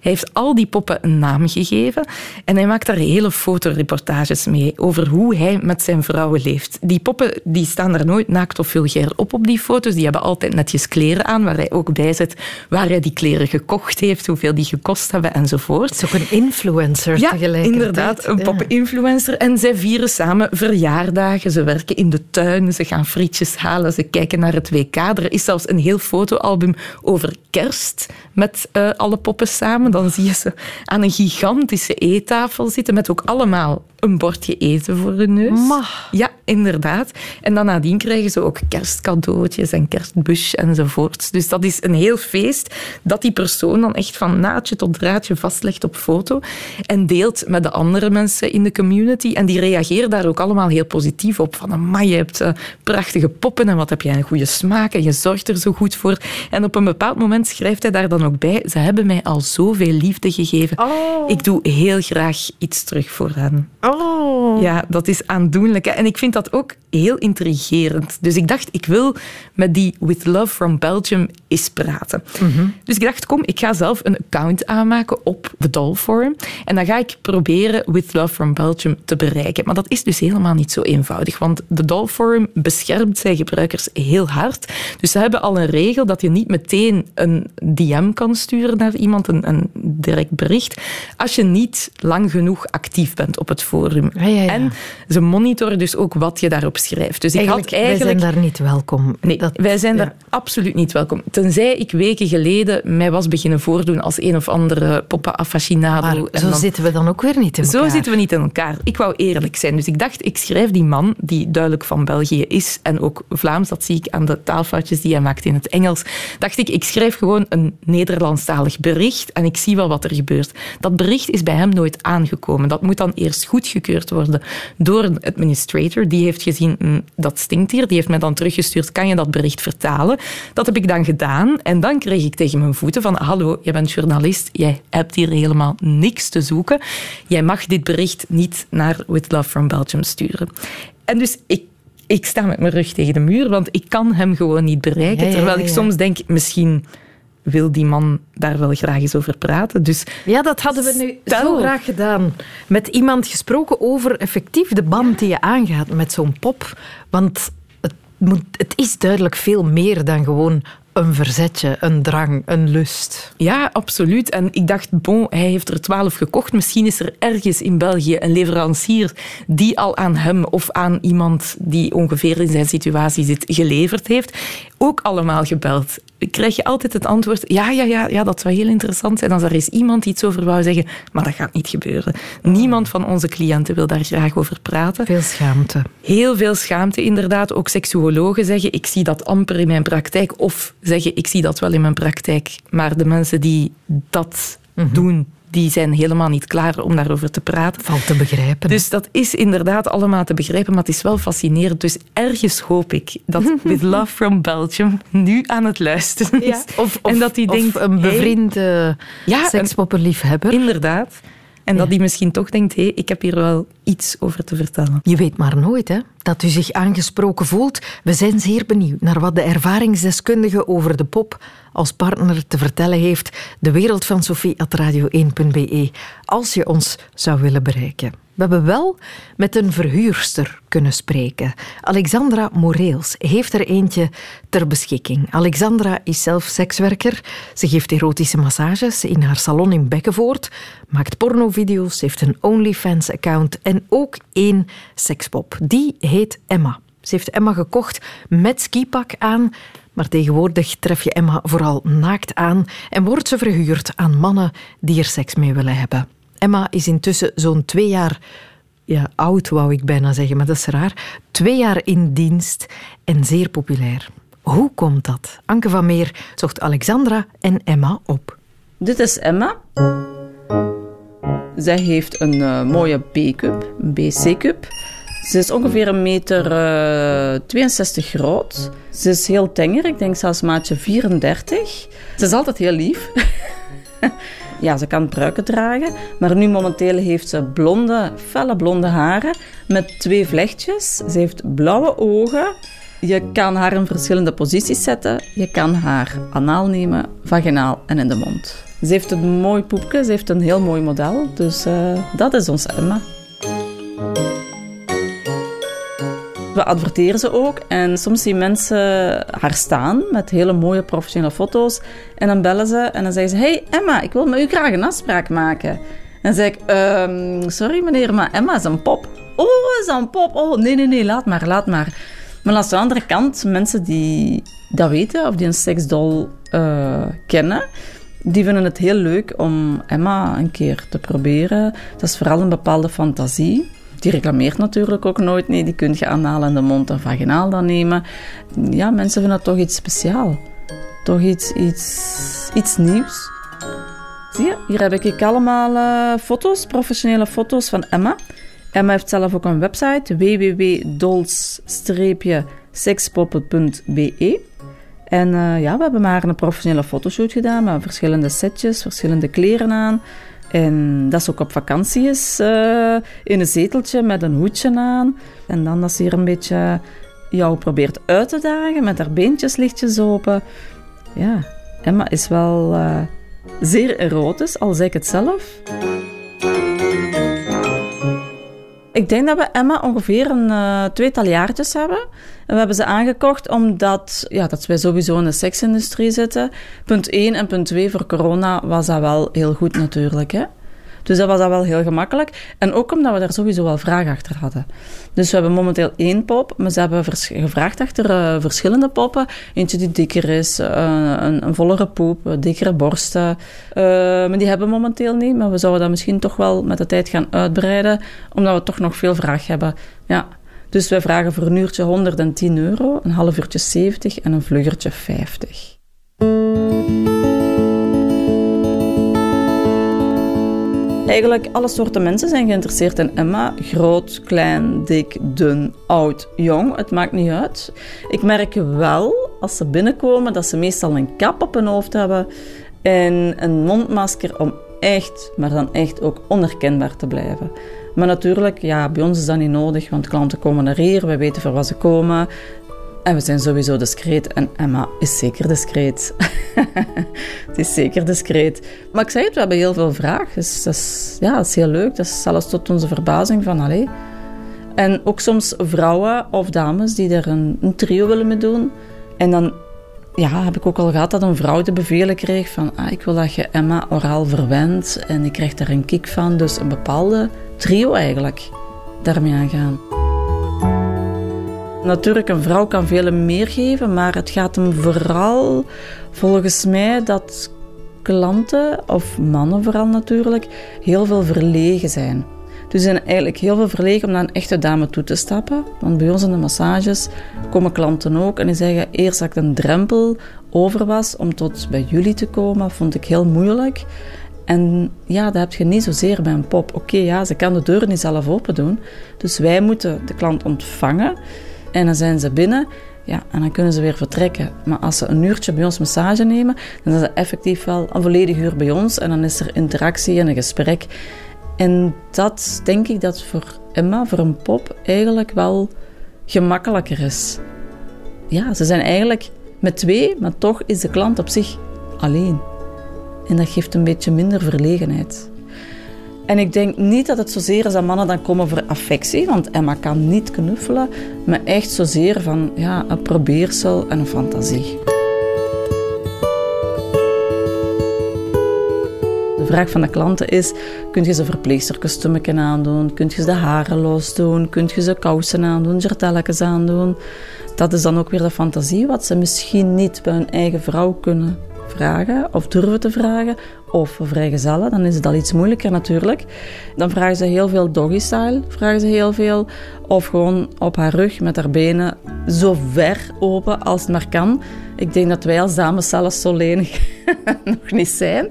Hij heeft al die poppen een naam gegeven en hij maakt daar hele fotoreportages mee over hoe hij met zijn vrouwen leeft. Die poppen die staan daar nooit naakt of vulgair op op die foto's. Die hebben altijd netjes kleren aan, waar hij ook bij zet waar hij die kleren gekocht heeft, hoeveel die gekost hebben enzovoort. Het is ook een influencer ja, tegelijkertijd. inderdaad, een poppeninfluencer. En zij vieren samen verjaardagen. Ze werken in de tuin, ze gaan frietjes halen, ze kijken naar het WK. Er is zelfs een heel fotoalbum over kerst met uh, alle poppen samen dan zie je ze aan een gigantische eettafel zitten met ook allemaal een bordje eten voor hun neus. Mag. Ja, inderdaad. En dan nadien krijgen ze ook kerstcadeautjes en kerstbus enzovoort. Dus dat is een heel feest dat die persoon dan echt van naadje tot draadje vastlegt op foto en deelt met de andere mensen in de community. En die reageren daar ook allemaal heel positief op. Van, amai, je hebt uh, prachtige poppen en wat heb jij een goede smaak en je zorgt er zo goed voor. En op een bepaald moment schrijft hij daar dan ook bij, ze hebben mij al zoveel liefde gegeven. Oh. Ik doe heel graag iets terug voor hen. Oh. Ja, dat is aandoenlijk. En ik vind dat ook heel intrigerend. Dus ik dacht, ik wil met die With Love from Belgium eens praten. Mhm. Dus ik dacht, kom, ik ga zelf een account aanmaken op de Doll Forum. En dan ga ik proberen With Love from Belgium te bereiken. Maar dat is dus helemaal niet zo eenvoudig. Want de Doll Forum beschermt zijn gebruikers heel hard. Dus ze hebben al een regel dat je niet meteen een DM kan sturen naar iemand, een, een direct bericht, als je niet lang genoeg actief bent op het forum. Ja, ja, ja. En ze monitoren dus ook wat je daarop schrijft. Dus ik eigenlijk, had eigenlijk... Wij zijn daar niet welkom. Nee, Dat- wij zijn ja. daar absoluut niet welkom. Tenzij ik weken geleden mij was beginnen voordoen als een of andere poppa-affacinado. Maar En zo dan- zitten we dan ook weer niet in elkaar. zo zitten we niet in elkaar. Ik wou eerlijk zijn. Dus ik dacht, ik schrijf die man, die duidelijk van België is, en ook Vlaams, dat zie ik aan de taalfoutjes die hij maakt in het Engels, dacht ik, ik schrijf gewoon een Nederlandstalig bericht en ik zie wel wat er gebeurt. Dat bericht is bij hem nooit aangekomen. Dat moet dan eerst goedgekeurd worden door een administrator, die die heeft gezien, hm, dat stinkt hier. Die heeft mij dan teruggestuurd, kan je dat bericht vertalen? Dat heb ik dan gedaan. En dan kreeg ik tegen mijn voeten van, hallo, jij bent journalist, jij hebt hier helemaal niks te zoeken. Jij mag dit bericht niet naar With Love from Belgium sturen. En dus ik ik sta met mijn rug tegen de muur, want ik kan hem gewoon niet bereiken. terwijl ik soms denk, misschien wil die man daar wel graag eens over praten. Dus ja, dat hadden we nu zo graag gedaan. Met iemand gesproken over effectief de band die je aangaat met zo'n pop. Want het, moet, het is duidelijk veel meer dan gewoon een verzetje, een drang, een lust. Ja, absoluut. En ik dacht, bon, hij heeft er twaalf gekocht. Misschien is er ergens in België een leverancier die al aan hem of aan iemand die ongeveer in zijn situatie zit geleverd heeft. Ook allemaal gebeld krijg je altijd het antwoord: ja, ja, ja, ja, dat zou heel interessant zijn als er eens iemand iets over wou zeggen. Maar dat gaat niet gebeuren. Niemand van onze cliënten wil daar graag over praten. Veel schaamte. Heel veel schaamte, inderdaad. Ook seksuologen zeggen: ik zie dat amper in mijn praktijk. Of zeggen: ik zie dat wel in mijn praktijk. Maar de mensen die dat mhm. doen, die zijn helemaal niet klaar om daarover te praten. Valt te begrijpen. Dus dat is inderdaad allemaal te begrijpen, maar het is wel fascinerend. Dus ergens hoop ik dat With Love from Belgium nu aan het luisteren is. Of, en dat hij denkt, een bevriende ja, sekspoppenliefhebber. Inderdaad. En dat hij misschien toch denkt, hé, hey, ik heb hier wel iets over te vertellen. Je weet maar nooit, hè? Dat u zich aangesproken voelt. We zijn zeer benieuwd naar wat de ervaringsdeskundige over de pop als partner te vertellen heeft. De wereld van Sophie radio1.be. Als je ons zou willen bereiken. We hebben wel met een verhuurster kunnen spreken. Alexandra Moreels heeft er eentje ter beschikking. Alexandra is zelf sekswerker. Ze geeft erotische massages in haar salon in Bekkenvoort, maakt pornovideo's, heeft een OnlyFans-account en ook één sekspop. Die heet Emma. Ze heeft Emma gekocht met skipak aan, maar tegenwoordig tref je Emma vooral naakt aan en wordt ze verhuurd aan mannen die er seks mee willen hebben. Emma is intussen zo'n twee jaar ja, oud, wou ik bijna zeggen, maar dat is raar. Twee jaar in dienst en zeer populair. Hoe komt dat? Anke van Meer zocht Alexandra en Emma op. Dit is Emma. Zij heeft een uh, mooie B-cup, een BC-cup. Ze is ongeveer een meter uh, eh, 62 groot. Ze is heel tenger, ik denk zelfs maatje 34. Ze is altijd heel lief. Ja, ze kan pruiken dragen, maar nu momenteel heeft ze blonde, felle blonde haren met twee vlechtjes. Ze heeft blauwe ogen. Je kan haar in verschillende posities zetten. Je kan haar anaal nemen, vaginaal en in de mond. Ze heeft een mooi poepje, ze heeft een heel mooi model. Dus uh, dat is ons Emma. We adverteren ze ook en soms zien mensen haar staan met hele mooie professionele foto's. En dan bellen ze en dan zeggen ze: Hey Emma, ik wil met u graag een afspraak maken. En dan zeg ik: um, Sorry meneer, maar Emma is een pop. Oh, is een pop? Oh, nee, nee, nee, laat maar, laat maar. Maar aan de andere kant, mensen die dat weten of die een seksdol uh, kennen, die vinden het heel leuk om Emma een keer te proberen. Dat is vooral een bepaalde fantasie. Die reclameert natuurlijk ook nooit. Nee, die kun je aanhalen in de mond en vaginaal dan nemen. Ja, mensen vinden dat toch iets speciaals. Toch iets, iets, iets nieuws. Zie je, hier heb ik allemaal uh, foto's, professionele foto's van Emma. Emma heeft zelf ook een website, www.dols-sexpoppen.be. En uh, ja, we hebben maar een professionele fotoshoot gedaan met verschillende setjes, verschillende kleren aan. En dat ze ook op vakantie is, uh, in een zeteltje met een hoedje aan. En dan dat ze hier een beetje jou probeert uit te dagen met haar beentjes lichtjes open. Ja, Emma is wel uh, zeer erotisch, al zeg ik het zelf. Ik denk dat we Emma ongeveer een uh, tweetal jaartjes hebben. En we hebben ze aangekocht omdat ja, dat wij sowieso in de seksindustrie zitten. Punt 1 en punt 2 voor corona was dat wel heel goed natuurlijk. Hè? Dus dat was dat wel heel gemakkelijk. En ook omdat we daar sowieso wel vraag achter hadden. Dus we hebben momenteel één pop, maar ze hebben gevraagd achter uh, verschillende poppen. Eentje die dikker is, uh, een, vollere poep, dikkere borsten. Uh, maar die hebben we momenteel niet. Maar we zouden dat misschien toch wel met de tijd gaan uitbreiden, omdat we toch nog veel vraag hebben. Ja. Dus wij vragen voor een uurtje 110 euro, een half uurtje 70 en een vluggertje 50. Eigenlijk alle soorten mensen zijn geïnteresseerd in Emma. Groot, klein, dik, dun, oud, jong. Het maakt niet uit. Ik merk wel, als ze binnenkomen, dat ze meestal een kap op hun hoofd hebben en een mondmasker om echt, maar dan echt ook onherkenbaar te blijven. Maar natuurlijk, ja, bij ons is dat niet nodig, want klanten komen naar hier, wij weten voor wat ze komen. En we zijn sowieso discreet. En Emma is zeker discreet. het is zeker discreet. Maar ik zei het, we hebben heel veel vragen. Dus dat is, ja, dat is heel leuk. Dat is zelfs tot onze verbazing van, allee. En ook soms vrouwen of dames die er een, een trio willen mee doen. En dan ja, heb ik ook al gehad dat een vrouw de bevelen kreeg van ah, ik wil dat je Emma oraal verwendt en ik krijg daar een kick van. Dus een bepaalde trio eigenlijk daarmee aangaan. Natuurlijk, een vrouw kan veel meer geven, maar het gaat hem vooral volgens mij dat klanten, of mannen vooral natuurlijk, heel veel verlegen zijn. Dus zijn eigenlijk heel veel verlegen om naar een echte dame toe te stappen. Want bij ons in de massages komen klanten ook en die zeggen eerst dat ik een drempel over was om tot bij jullie te komen, vond ik heel moeilijk. En ja, dat heb je niet zozeer bij een pop. Oké, ja, ze kan de deur niet zelf open doen. Dus wij moeten de klant ontvangen. En dan zijn ze binnen. Ja, en dan kunnen ze weer vertrekken. Maar als ze een uurtje bij ons massage nemen, dan is ze effectief wel een volledig uur bij ons. En dan is er interactie en een gesprek. En dat denk ik dat voor Emma, voor een pop, eigenlijk wel gemakkelijker is. Ja, ze zijn eigenlijk met twee, maar toch is de klant op zich alleen. En dat geeft een beetje minder verlegenheid. En ik denk niet dat het zozeer is dat mannen dan komen voor affectie, want Emma kan niet knuffelen, maar echt zozeer van ja, een probeersel en een fantasie. De vraag van de klanten is, kun je ze verpleegsterkostuumetje aandoen? Kun je ze de haren losdoen? Kun je ze kousen aandoen, jartelletjes aandoen? Dat is dan ook weer de fantasie wat ze misschien niet bij hun eigen vrouw kunnen vragen of durven te vragen. Of vrijgezellen, dan is het al iets moeilijker natuurlijk. Dan vragen ze heel veel doggy-style, vragen ze heel veel. Of gewoon op haar rug met haar benen zo ver open als het maar kan. Ik denk dat wij als dames zelfs zo lenig nog niet zijn.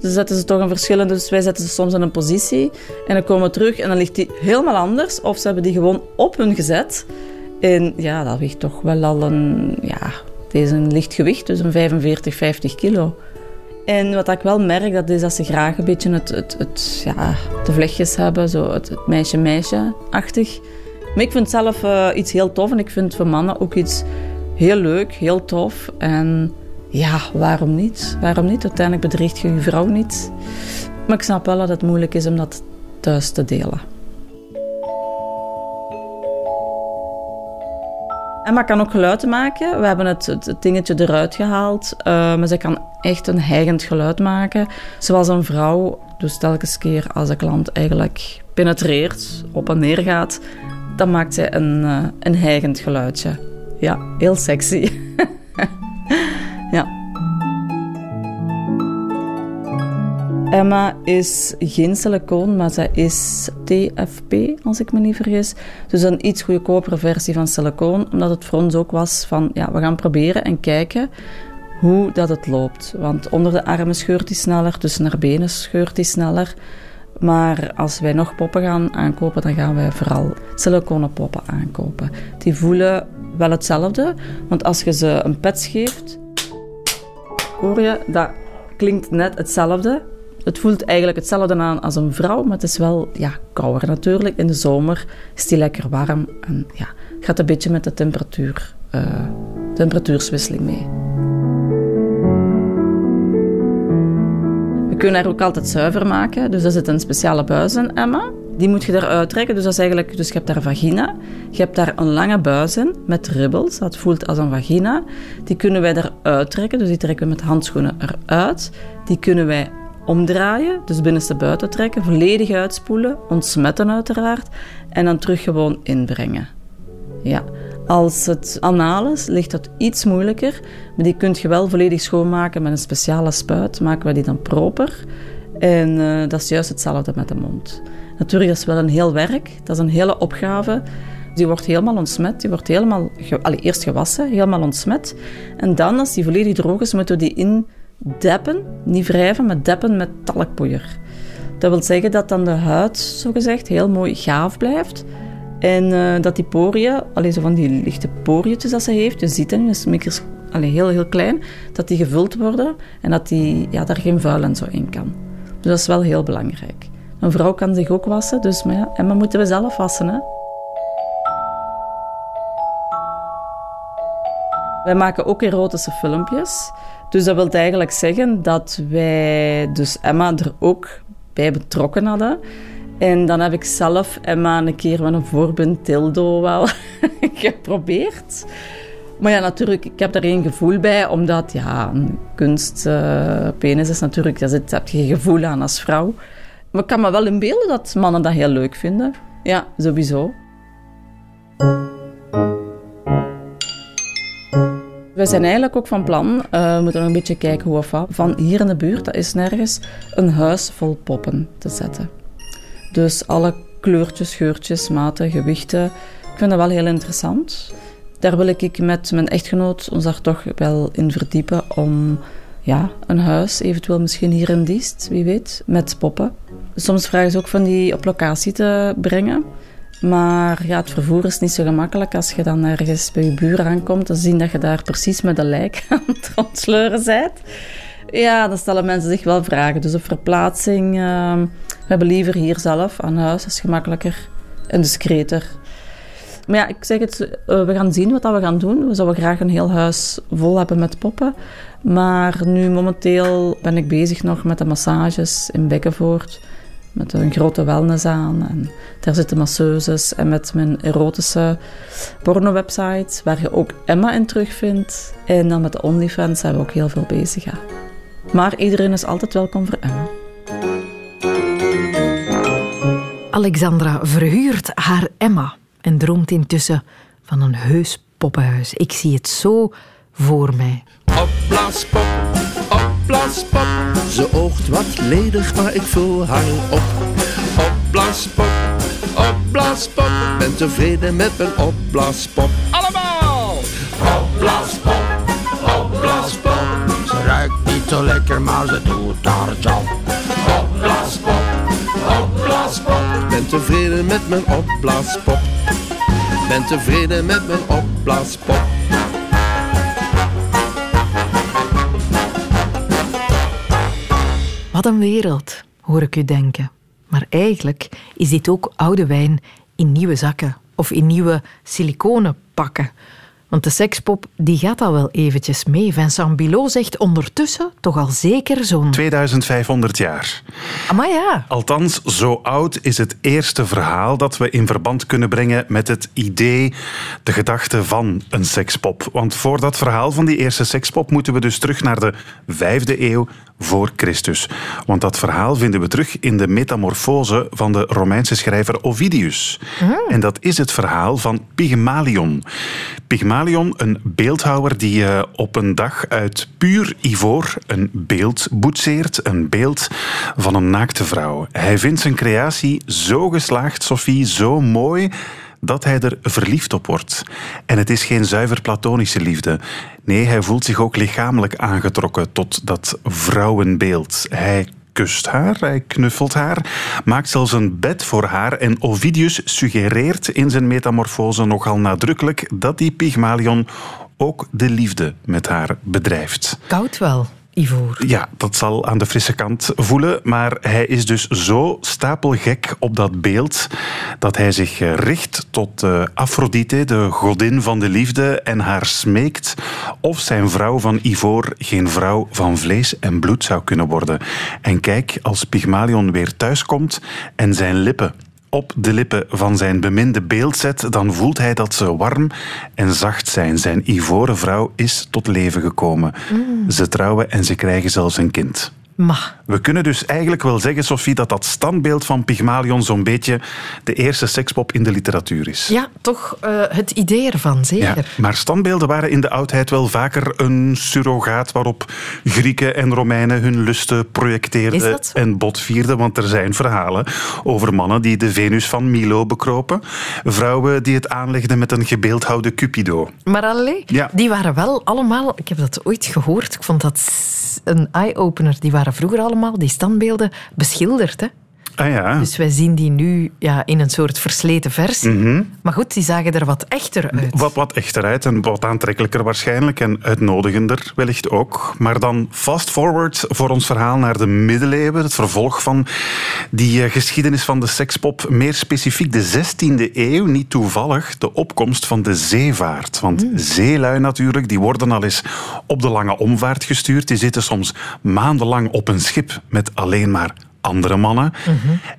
Dus zetten ze toch een verschillende. Dus wij zetten ze soms in een positie en dan komen we terug en dan ligt die helemaal anders. Of ze hebben die gewoon op hun gezet. En ja, dat weegt toch wel al een, ja, het is een licht gewicht, dus een 45, 50 kilo. En wat ik wel merk, dat is dat ze graag een beetje het, het, het ja, de vlechtjes hebben, zo het, meisje-meisje-achtig. Maar ik vind zelf uh, iets heel tof en ik vind voor mannen ook iets heel leuk, heel tof. En ja, waarom niet? Waarom niet? Uiteindelijk bedriegt je je vrouw niet. Maar ik snap wel dat het moeilijk is om dat thuis te delen. Emma kan ook geluiden maken. We hebben het, dingetje eruit gehaald. Uh, maar ze kan echt een hijgend geluid maken. Zoals een vrouw. Dus telkens keer als de klant eigenlijk penetreert, op en neer gaat, dan maakt zij een, uh, een hijgend geluidje. Ja, heel sexy. ja. Emma is geen silicoon, maar zij is TFP, als ik me niet vergis. Dus een iets goedkopere versie van silicoon, omdat het voor ons ook was van, ja, we gaan proberen en kijken hoe dat het loopt. Want onder de armen scheurt hij sneller, tussen haar benen scheurt hij sneller. Maar als wij nog poppen gaan aankopen, dan gaan wij vooral siliconen poppen aankopen. Die voelen wel hetzelfde, want als je ze een pets geeft, hoor je, dat klinkt net hetzelfde. Het voelt eigenlijk hetzelfde aan als een vrouw, maar het is wel ja, kouder natuurlijk. In de zomer is die lekker warm en ja, gaat een beetje met de temperatuur, uh, temperatuurswisseling mee. We kunnen haar ook altijd zuiver maken, dus er zit een speciale buis in, Emma. Die moet je eruit trekken, dus dat is eigenlijk, dus je hebt daar vagina, je hebt daar een lange buis in met ribbels, dat voelt als een vagina. Die kunnen wij eruit trekken, dus die trekken we met handschoenen eruit. Die kunnen wij omdraaien, dus binnenste buiten trekken, volledig uitspoelen, ontsmetten uiteraard, en dan terug gewoon inbrengen. Ja. Als het anaal is, ligt dat iets moeilijker, maar die kun je wel volledig schoonmaken met een speciale spuit, maken we die dan proper. En uh, dat is juist hetzelfde met de mond. Natuurlijk, dat is wel een heel werk, dat is een hele opgave. Die wordt helemaal ontsmet, die wordt helemaal, allee, eerst gewassen, helemaal ontsmet. En dan, als die volledig droog is, moeten we die in deppen, niet wrijven, maar deppen met talkpoeier. Dat wil zeggen dat dan de huid, zogezegd, heel mooi gaaf blijft. En uh, dat die poriën, alleen zo van die lichte poriëtjes dat ze heeft, je ziet het, is heel, heel klein, dat die gevuld worden en dat die, ja, daar geen vuil en zo in kan. Dus dat is wel heel belangrijk. Een vrouw kan zich ook wassen, dus maar ja, en we moeten we zelf wassen. Hè? Wij maken ook erotische filmpjes. Dus dat wil eigenlijk zeggen dat wij dus Emma er ook bij betrokken hadden. En dan heb ik zelf Emma een keer met een voorbund tildo wel geprobeerd. Maar ja, natuurlijk, ik heb daar geen gevoel bij, omdat ja, een kunstpenis uh, is natuurlijk, daar heb je geen gevoel aan als vrouw. Maar ik kan me wel inbeelden dat mannen dat heel leuk vinden. Ja, sowieso. We zijn eigenlijk ook van plan, uh, we moeten nog een beetje kijken hoe of wat, van hier in de buurt, dat is nergens, een huis vol poppen te zetten. Dus alle kleurtjes, geurtjes, maten, gewichten. Ik vind dat wel heel interessant. Daar wil ik met mijn echtgenoot ons daar toch wel in verdiepen om ja, een huis, eventueel misschien hier in Diest, wie weet, met poppen. Soms vragen ze ook van die op locatie te brengen. Maar ja, het vervoer is niet zo gemakkelijk. Als je dan ergens bij je buur aankomt, dan zien dat je daar precies met een lijk aan het rondsleuren bent. Ja, dan stellen mensen zich wel vragen. Dus op verplaatsing, uh, we hebben liever hier zelf aan huis. Is gemakkelijker en discreter. Maar ja, ik zeg het, uh, we gaan zien wat dat we gaan doen. We zouden graag een heel huis vol hebben met poppen. Maar nu momenteel ben ik bezig nog met de massages in Bekkenvoort met een grote wellness aan. En daar zitten masseuses en met mijn erotische porno-website, waar je ook Emma in terugvindt. En dan met de OnlyFans zijn we ook heel veel bezig. Ja. Maar iedereen is altijd welkom voor Emma. Alexandra verhuurt haar Emma en droomt intussen van een heus poppenhuis. Ik zie het zo voor mij. Opblaaspop, opblaaspop. Ze oogt wat ledig, maar ik vul haar op. Opblaaspop, opblaaspop. Ben tevreden met mijn opblaaspop. Allemaal! Opblaaspop, opblaaspop. Ze ruikt niet zo lekker, maar ze doet haar job. Opblaaspop, opblaaspop. Ben tevreden met mijn opblaaspop. Ben tevreden met mijn opblaaspop. Wat een wereld, hoor ik u denken. Maar eigenlijk is dit ook oude wijn in nieuwe zakken of in nieuwe siliconen pakken. Want de sekspop die gaat al wel eventjes mee. Vincent Bilot zegt ondertussen toch al zeker zo'n... 2500 jaar. Maar ja. Althans, zo oud is het eerste verhaal dat we in verband kunnen brengen met het idee, de gedachte van een sekspop. Want voor dat verhaal van die eerste sekspop moeten we dus terug naar de vijfde eeuw voor Christus. Want dat verhaal vinden we terug in de metamorfose van de Romeinse schrijver Ovidius. Hmm. En dat is het verhaal van Pygmalion. Pygmalion, een beeldhouwer die uh, op een dag uit puur ivoor een beeld boetseert. Een beeld van een naakte vrouw. Hij vindt zijn creatie zo geslaagd, Sophie, zo mooi dat hij er verliefd op wordt. En het is geen zuiver platonische liefde. Nee, hij voelt zich ook lichamelijk aangetrokken tot dat vrouwenbeeld. Hij kust haar, hij knuffelt haar, maakt zelfs een bed voor haar en Ovidius suggereert in zijn metamorfose nogal nadrukkelijk dat die Pygmalion ook de liefde met haar bedrijft. Koud wel. Ja, dat zal aan de frisse kant voelen. Maar hij is dus zo stapelgek op dat beeld dat hij zich richt tot uh, Aphrodite, de godin van de liefde, en haar smeekt of zijn vrouw van ivoor geen vrouw van vlees en bloed zou kunnen worden. En kijk, als Pygmalion weer thuiskomt en zijn lippen op de lippen van zijn beminde beeld zet, dan voelt hij dat ze warm en zacht zijn. Zijn ivoren vrouw is tot leven gekomen. Mm. Ze trouwen en ze krijgen zelfs een kind. We kunnen dus eigenlijk wel zeggen, Sophie, dat dat standbeeld van Pygmalion zo'n beetje de eerste sekspop in de literatuur is. Ja, toch uh, het idee ervan, zeker. Ja, maar standbeelden waren in de oudheid wel vaker een surrogaat waarop Grieken en Romeinen hun lusten projecteerden en botvierden. Want er zijn verhalen over mannen die de Venus van Milo bekropen, vrouwen die het aanlegden met een gebeeldhouwde Cupido. Maar alleen, ja. die waren wel allemaal, ik heb dat ooit gehoord, ik vond dat een eye-opener, die waren vroeger allemaal, die standbeelden, beschilderd. Hè? Ah ja. Dus wij zien die nu ja, in een soort versleten versie. Maar goed, die zagen er wat echter uit. Wat, wat echter uit en wat aantrekkelijker waarschijnlijk en uitnodigender wellicht ook. Maar dan fast forward voor ons verhaal naar de middeleeuwen, het vervolg van die eh, geschiedenis van de sekspop, meer specifiek de 16e eeuw, niet toevallig de opkomst van de zeevaart. Want zeelui natuurlijk, die worden al eens op de lange omvaart gestuurd. Die zitten soms maandenlang op een schip met alleen maar andere mannen.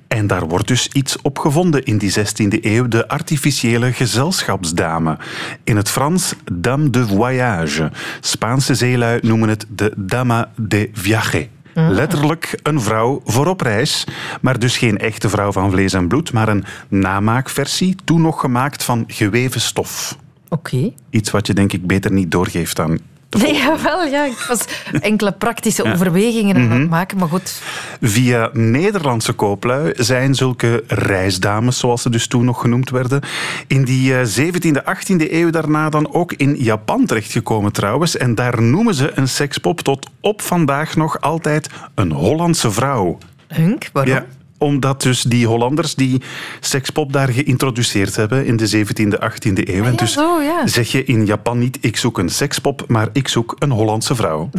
En daar wordt dus iets op gevonden in die 16e eeuw, de artificiële gezelschapsdame. In het Frans, dame de voyage. Spaanse zeelui noemen het de dama de viaje. Letterlijk een vrouw voor op reis, maar dus geen echte vrouw van vlees en bloed, maar een namaakversie, toen nog gemaakt van geweven stof. Oké. Iets wat je denk ik beter niet doorgeeft aan Nee, jawel, ja. Ik was enkele praktische overwegingen aan Mhm. het maken, maar goed. Via Nederlandse kooplui zijn zulke reisdames, zoals ze dus toen nog genoemd werden, in die eh, 17e, 18e eeuw daarna dan ook in Japan terechtgekomen trouwens. En daar noemen ze een sekspop tot op vandaag nog altijd een Hollandse vrouw. Hunk, waarom? Ja, omdat dus die Hollanders die sekspop daar geïntroduceerd hebben in de 17e, 18e eeuw. en ja, dus zo, ja. zeg je in Japan niet ik zoek een sekspop, maar ik zoek een Hollandse vrouw.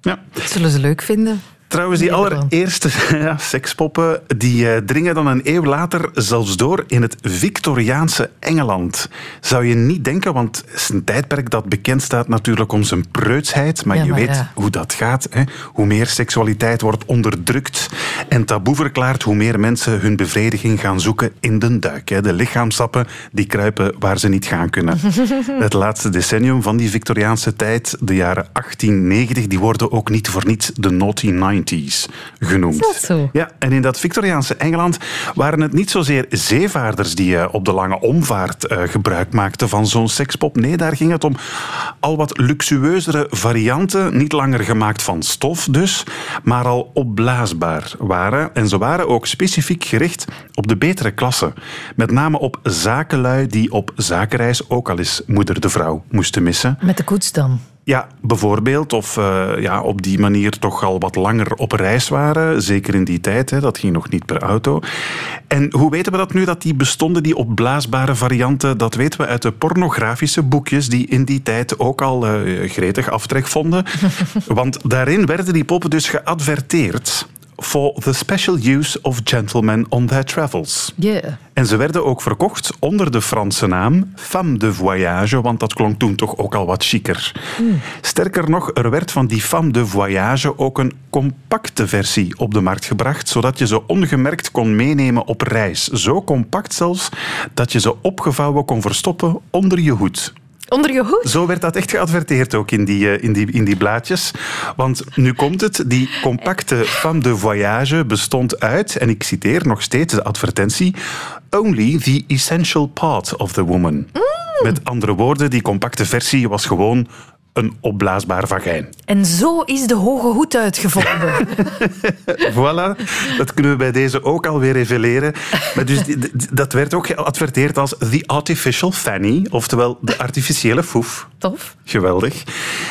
Ja. Dat zullen ze leuk vinden. Trouwens, die allereerste ja, sekspoppen die eh, dringen dan een eeuw later zelfs door in het Victoriaanse Engeland. Zou je niet denken, want het is een tijdperk dat bekend staat natuurlijk om zijn preutsheid. Maar Ja, je maar weet ja. hoe dat gaat. Hè? Hoe meer seksualiteit wordt onderdrukt en taboe verklaard, hoe meer mensen hun bevrediging gaan zoeken in de duik. Hè? De lichaamsappen die kruipen waar ze niet gaan kunnen. het laatste decennium van die Victoriaanse tijd, de jaren 1890, die worden ook niet voor niets de naughty 90s genoemd. Dat zo? Ja, en in dat Victoriaanse Engeland waren het niet zozeer zeevaarders die eh, op de lange omvaart eh, gebruik maakten van zo'n sekspop. Nee, daar ging het om al wat luxueuzere varianten, niet langer gemaakt van stof dus, maar al opblaasbaar waren. En ze waren ook specifiek gericht op de betere klasse. Met name op zakenlui die op zakenreis ook al eens moeder de vrouw moesten missen. Met de koets dan. Ja, bijvoorbeeld. Of eh, ja, op die manier toch al wat langer op reis waren. Zeker in die tijd, hè, dat ging nog niet per auto. En hoe weten we dat nu, dat die bestonden, die opblaasbare varianten? Dat weten we uit de pornografische boekjes die in die tijd ook al eh, gretig aftrek vonden. Want daarin werden die poppen dus geadverteerd for the special use of gentlemen on their travels. Yeah. En ze werden ook verkocht onder de Franse naam Femme de Voyage, want dat klonk toen toch ook al wat chiquer. Sterker nog, er werd van die Femme de Voyage ook een compacte versie op de markt gebracht, zodat je ze ongemerkt kon meenemen op reis. Zo compact zelfs dat je ze opgevouwen kon verstoppen onder je hoed. Onder je hoed? Zo werd dat echt geadverteerd ook in die, eh, in die, in die blaadjes. Want nu komt het, die compacte femme de voyage bestond uit, en ik citeer nog steeds de advertentie, only the essential part of the woman. Met andere woorden, die compacte versie was gewoon een opblaasbaar vagijn. En zo is de hoge hoed uitgevonden. Voilà, dat kunnen we bij deze ook alweer reveleren. Maar dus, dat werd ook geadverteerd als the artificial fanny, oftewel de artificiële foef. Tof. Geweldig.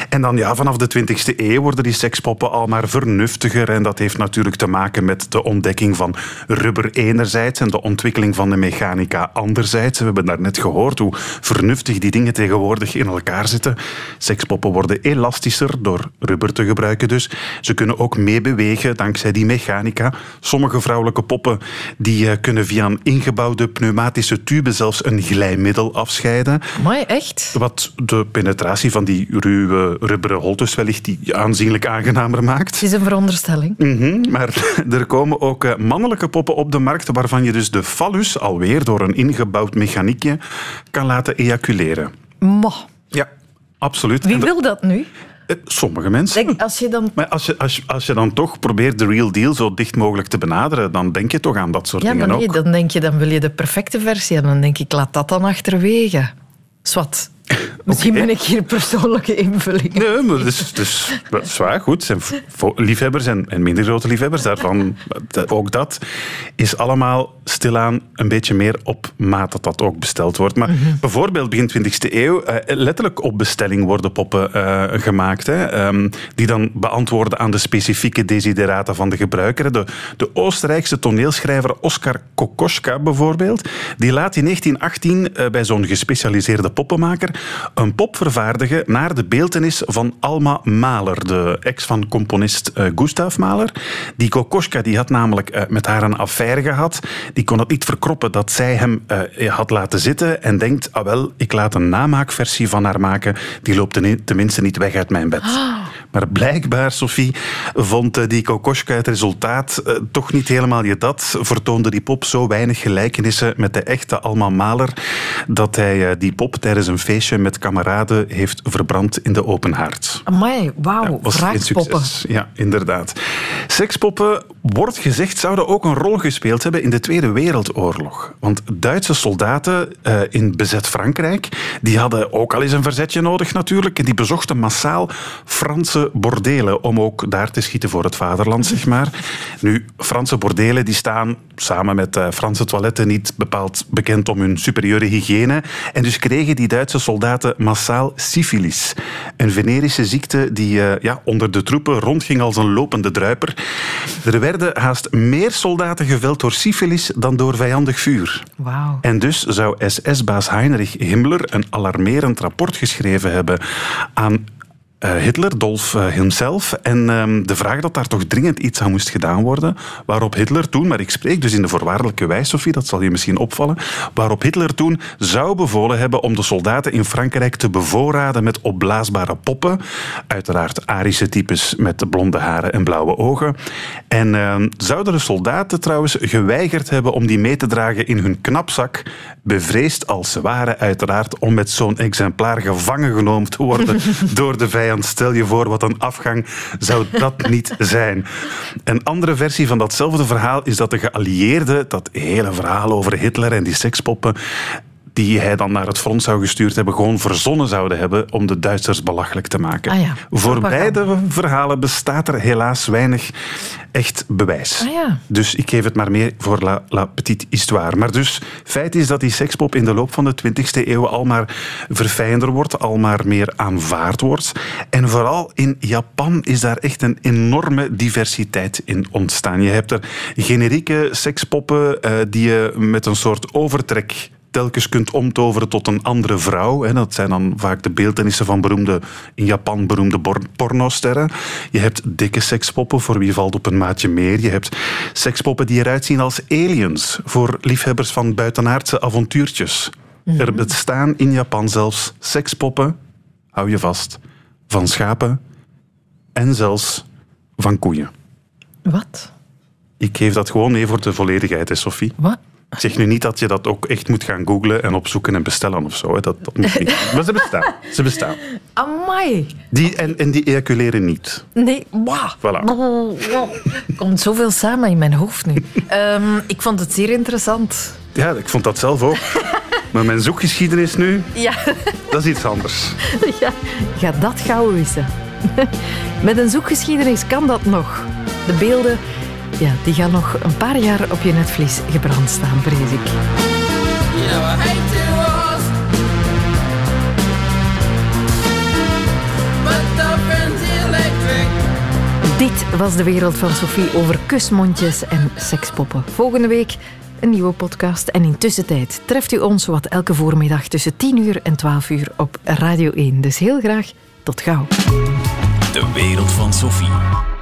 En dan ja, vanaf de 20e eeuw worden die sekspoppen al maar vernuftiger. En dat heeft natuurlijk te maken met de ontdekking van rubber enerzijds en de ontwikkeling van de mechanica anderzijds. We hebben daarnet gehoord hoe vernuftig die dingen tegenwoordig in elkaar zitten. Sekspoppen worden elastischer door rubber te gebruiken dus. Ze kunnen ook meebewegen dankzij die mechanica. Sommige vrouwelijke poppen die eh, kunnen via een ingebouwde pneumatische tube zelfs een glijmiddel afscheiden. Maar echt? Wat de penetratie van die ruwe rubberen holtes wellicht die aanzienlijk aangenamer maakt. Het is een veronderstelling. Mhm, maar er komen ook eh, mannelijke poppen op de markt waarvan je dus de fallus alweer door een ingebouwd mechaniekje kan laten ejaculeren. Ma. Ja, absoluut. Wie wil dat nu? eh, sommige mensen. Denk, als je dan... Maar als je, als, je, als je dan toch probeert de real deal zo dicht mogelijk te benaderen, dan denk je toch aan dat soort Ja, dingen maar nee, ook. dan denk je, dan wil je de perfecte versie. En dan denk ik, laat dat dan achterwege. Swat. Misschien ben ik hier persoonlijke invulling. Nee, maar dat is, dus, dat is waar, goed. Zijn liefhebbers en, en minder grote liefhebbers. Daarvan, ook dat is allemaal stilaan een beetje meer op maat dat dat ook besteld wordt. Maar bijvoorbeeld begin 20e eeuw, eh, letterlijk op bestelling worden poppen eh, gemaakt. Hè, ehm, die dan beantwoorden aan de specifieke desiderata van de gebruiker. De, de Oostenrijkse toneelschrijver Oskar Kokoschka bijvoorbeeld, die laat in 1918 eh, bij zo'n gespecialiseerde poppenmaker een pop vervaardigen naar de beeltenis van Alma Mahler, de ex van componist eh, Gustav Mahler. Die Kokoschka die had namelijk eh, met haar een affaire gehad. Die kon het niet verkroppen dat zij hem eh, had laten zitten en denkt, ah wel, ik laat een namaakversie van haar maken. Die loopt ten- tenminste niet weg uit mijn bed. Maar blijkbaar, Sophie, vond eh, die Kokoschka het resultaat eh, toch niet helemaal je dat. Vertoonde die pop zo weinig gelijkenissen met de echte Alma Mahler dat hij eh, die pop tijdens een feestje met kameraden heeft verbrand in de open haard. Amai, wauw, Ja, was succes. Ja, inderdaad. Sekspoppen, wordt gezegd, zouden ook een rol gespeeld hebben in de Tweede Wereldoorlog. Want Duitse soldaten eh, in bezet Frankrijk, die hadden ook al eens een verzetje nodig natuurlijk. En die bezochten massaal Franse bordelen om ook daar te schieten voor het vaderland, zeg maar. Nu, Franse bordelen die staan samen met eh, Franse toiletten niet bepaald bekend om hun superieure hygiëne. En dus kregen die Duitse soldaten massaal syfilis. Een venerische ziekte die eh, ja, onder de troepen rondging als een lopende druiper. Er haast meer soldaten geveld door syfilis dan door vijandig vuur. En dus zou SS-baas Heinrich Himmler een alarmerend rapport geschreven hebben aan Hitler, Dolf uh, himself, en um, de vraag dat daar toch dringend iets aan moest gedaan worden, waarop Hitler toen, maar ik spreek dus in de voorwaardelijke wijs, Sophie, dat zal je misschien opvallen, waarop Hitler toen zou bevolen hebben om de soldaten in Frankrijk te bevoorraden met opblaasbare poppen, uiteraard Arische types met blonde haren en blauwe ogen, en uh, zouden de soldaten trouwens geweigerd hebben om die mee te dragen in hun knapzak, bevreesd als ze waren uiteraard om met zo'n exemplaar gevangen genomen te worden door de vijand Stel je voor wat een afgang zou dat niet zijn. Een andere versie van datzelfde verhaal is dat de geallieerden, dat hele verhaal over Hitler en die sekspoppen, die hij dan naar het front zou gestuurd hebben, gewoon verzonnen zouden hebben om de Duitsers belachelijk te maken. Ah ja, Voor beide verhalen bestaat er helaas weinig echt bewijs. Ah ja. Dus ik geef het maar meer voor la, la petite histoire. Maar dus, feit is dat die sekspop in de loop van de 20e eeuw al maar verfijnder wordt, al maar meer aanvaard wordt. En vooral in Japan is daar echt een enorme diversiteit in ontstaan. Je hebt er generieke sekspoppen uh, die je met een soort overtrek telkens kunt omtoveren tot een andere vrouw. Dat zijn dan vaak de beeldenissen van beroemde, in Japan beroemde pornosterren. Je hebt dikke sekspoppen, voor wie valt op een maatje meer. Je hebt sekspoppen die eruit zien als aliens, voor liefhebbers van buitenaardse avontuurtjes. Mm-hmm. Er bestaan in Japan zelfs sekspoppen, hou je vast, van schapen en zelfs van koeien. Wat? Ik geef dat gewoon mee voor de volledigheid, hè, Sophie. Wat? Ik zeg nu niet dat je dat ook echt moet gaan googlen en opzoeken en bestellen of zo. Hè. Dat, dat moet niet. Maar ze bestaan. Ze bestaan. Amai. Die, en, en die ejaculeren niet. Nee, wow. Voilà. Er komt zoveel samen in mijn hoofd nu. um, ik vond het zeer interessant. Ja, ik vond dat zelf ook. Maar mijn zoekgeschiedenis nu, ja. dat is iets anders. Ja, ga dat gauw wissen. Met een zoekgeschiedenis kan dat nog. De beelden ja, die gaan nog een paar jaar op je netvlies gebrand staan, vrees ik. Dit was de wereld van Sophie over kusmondjes en sekspoppen. Volgende week een nieuwe podcast. En intussen tijd treft u ons wat elke voormiddag tussen 10 uur en 12 uur op Radio 1. Dus heel graag tot gauw. De wereld van Sophie.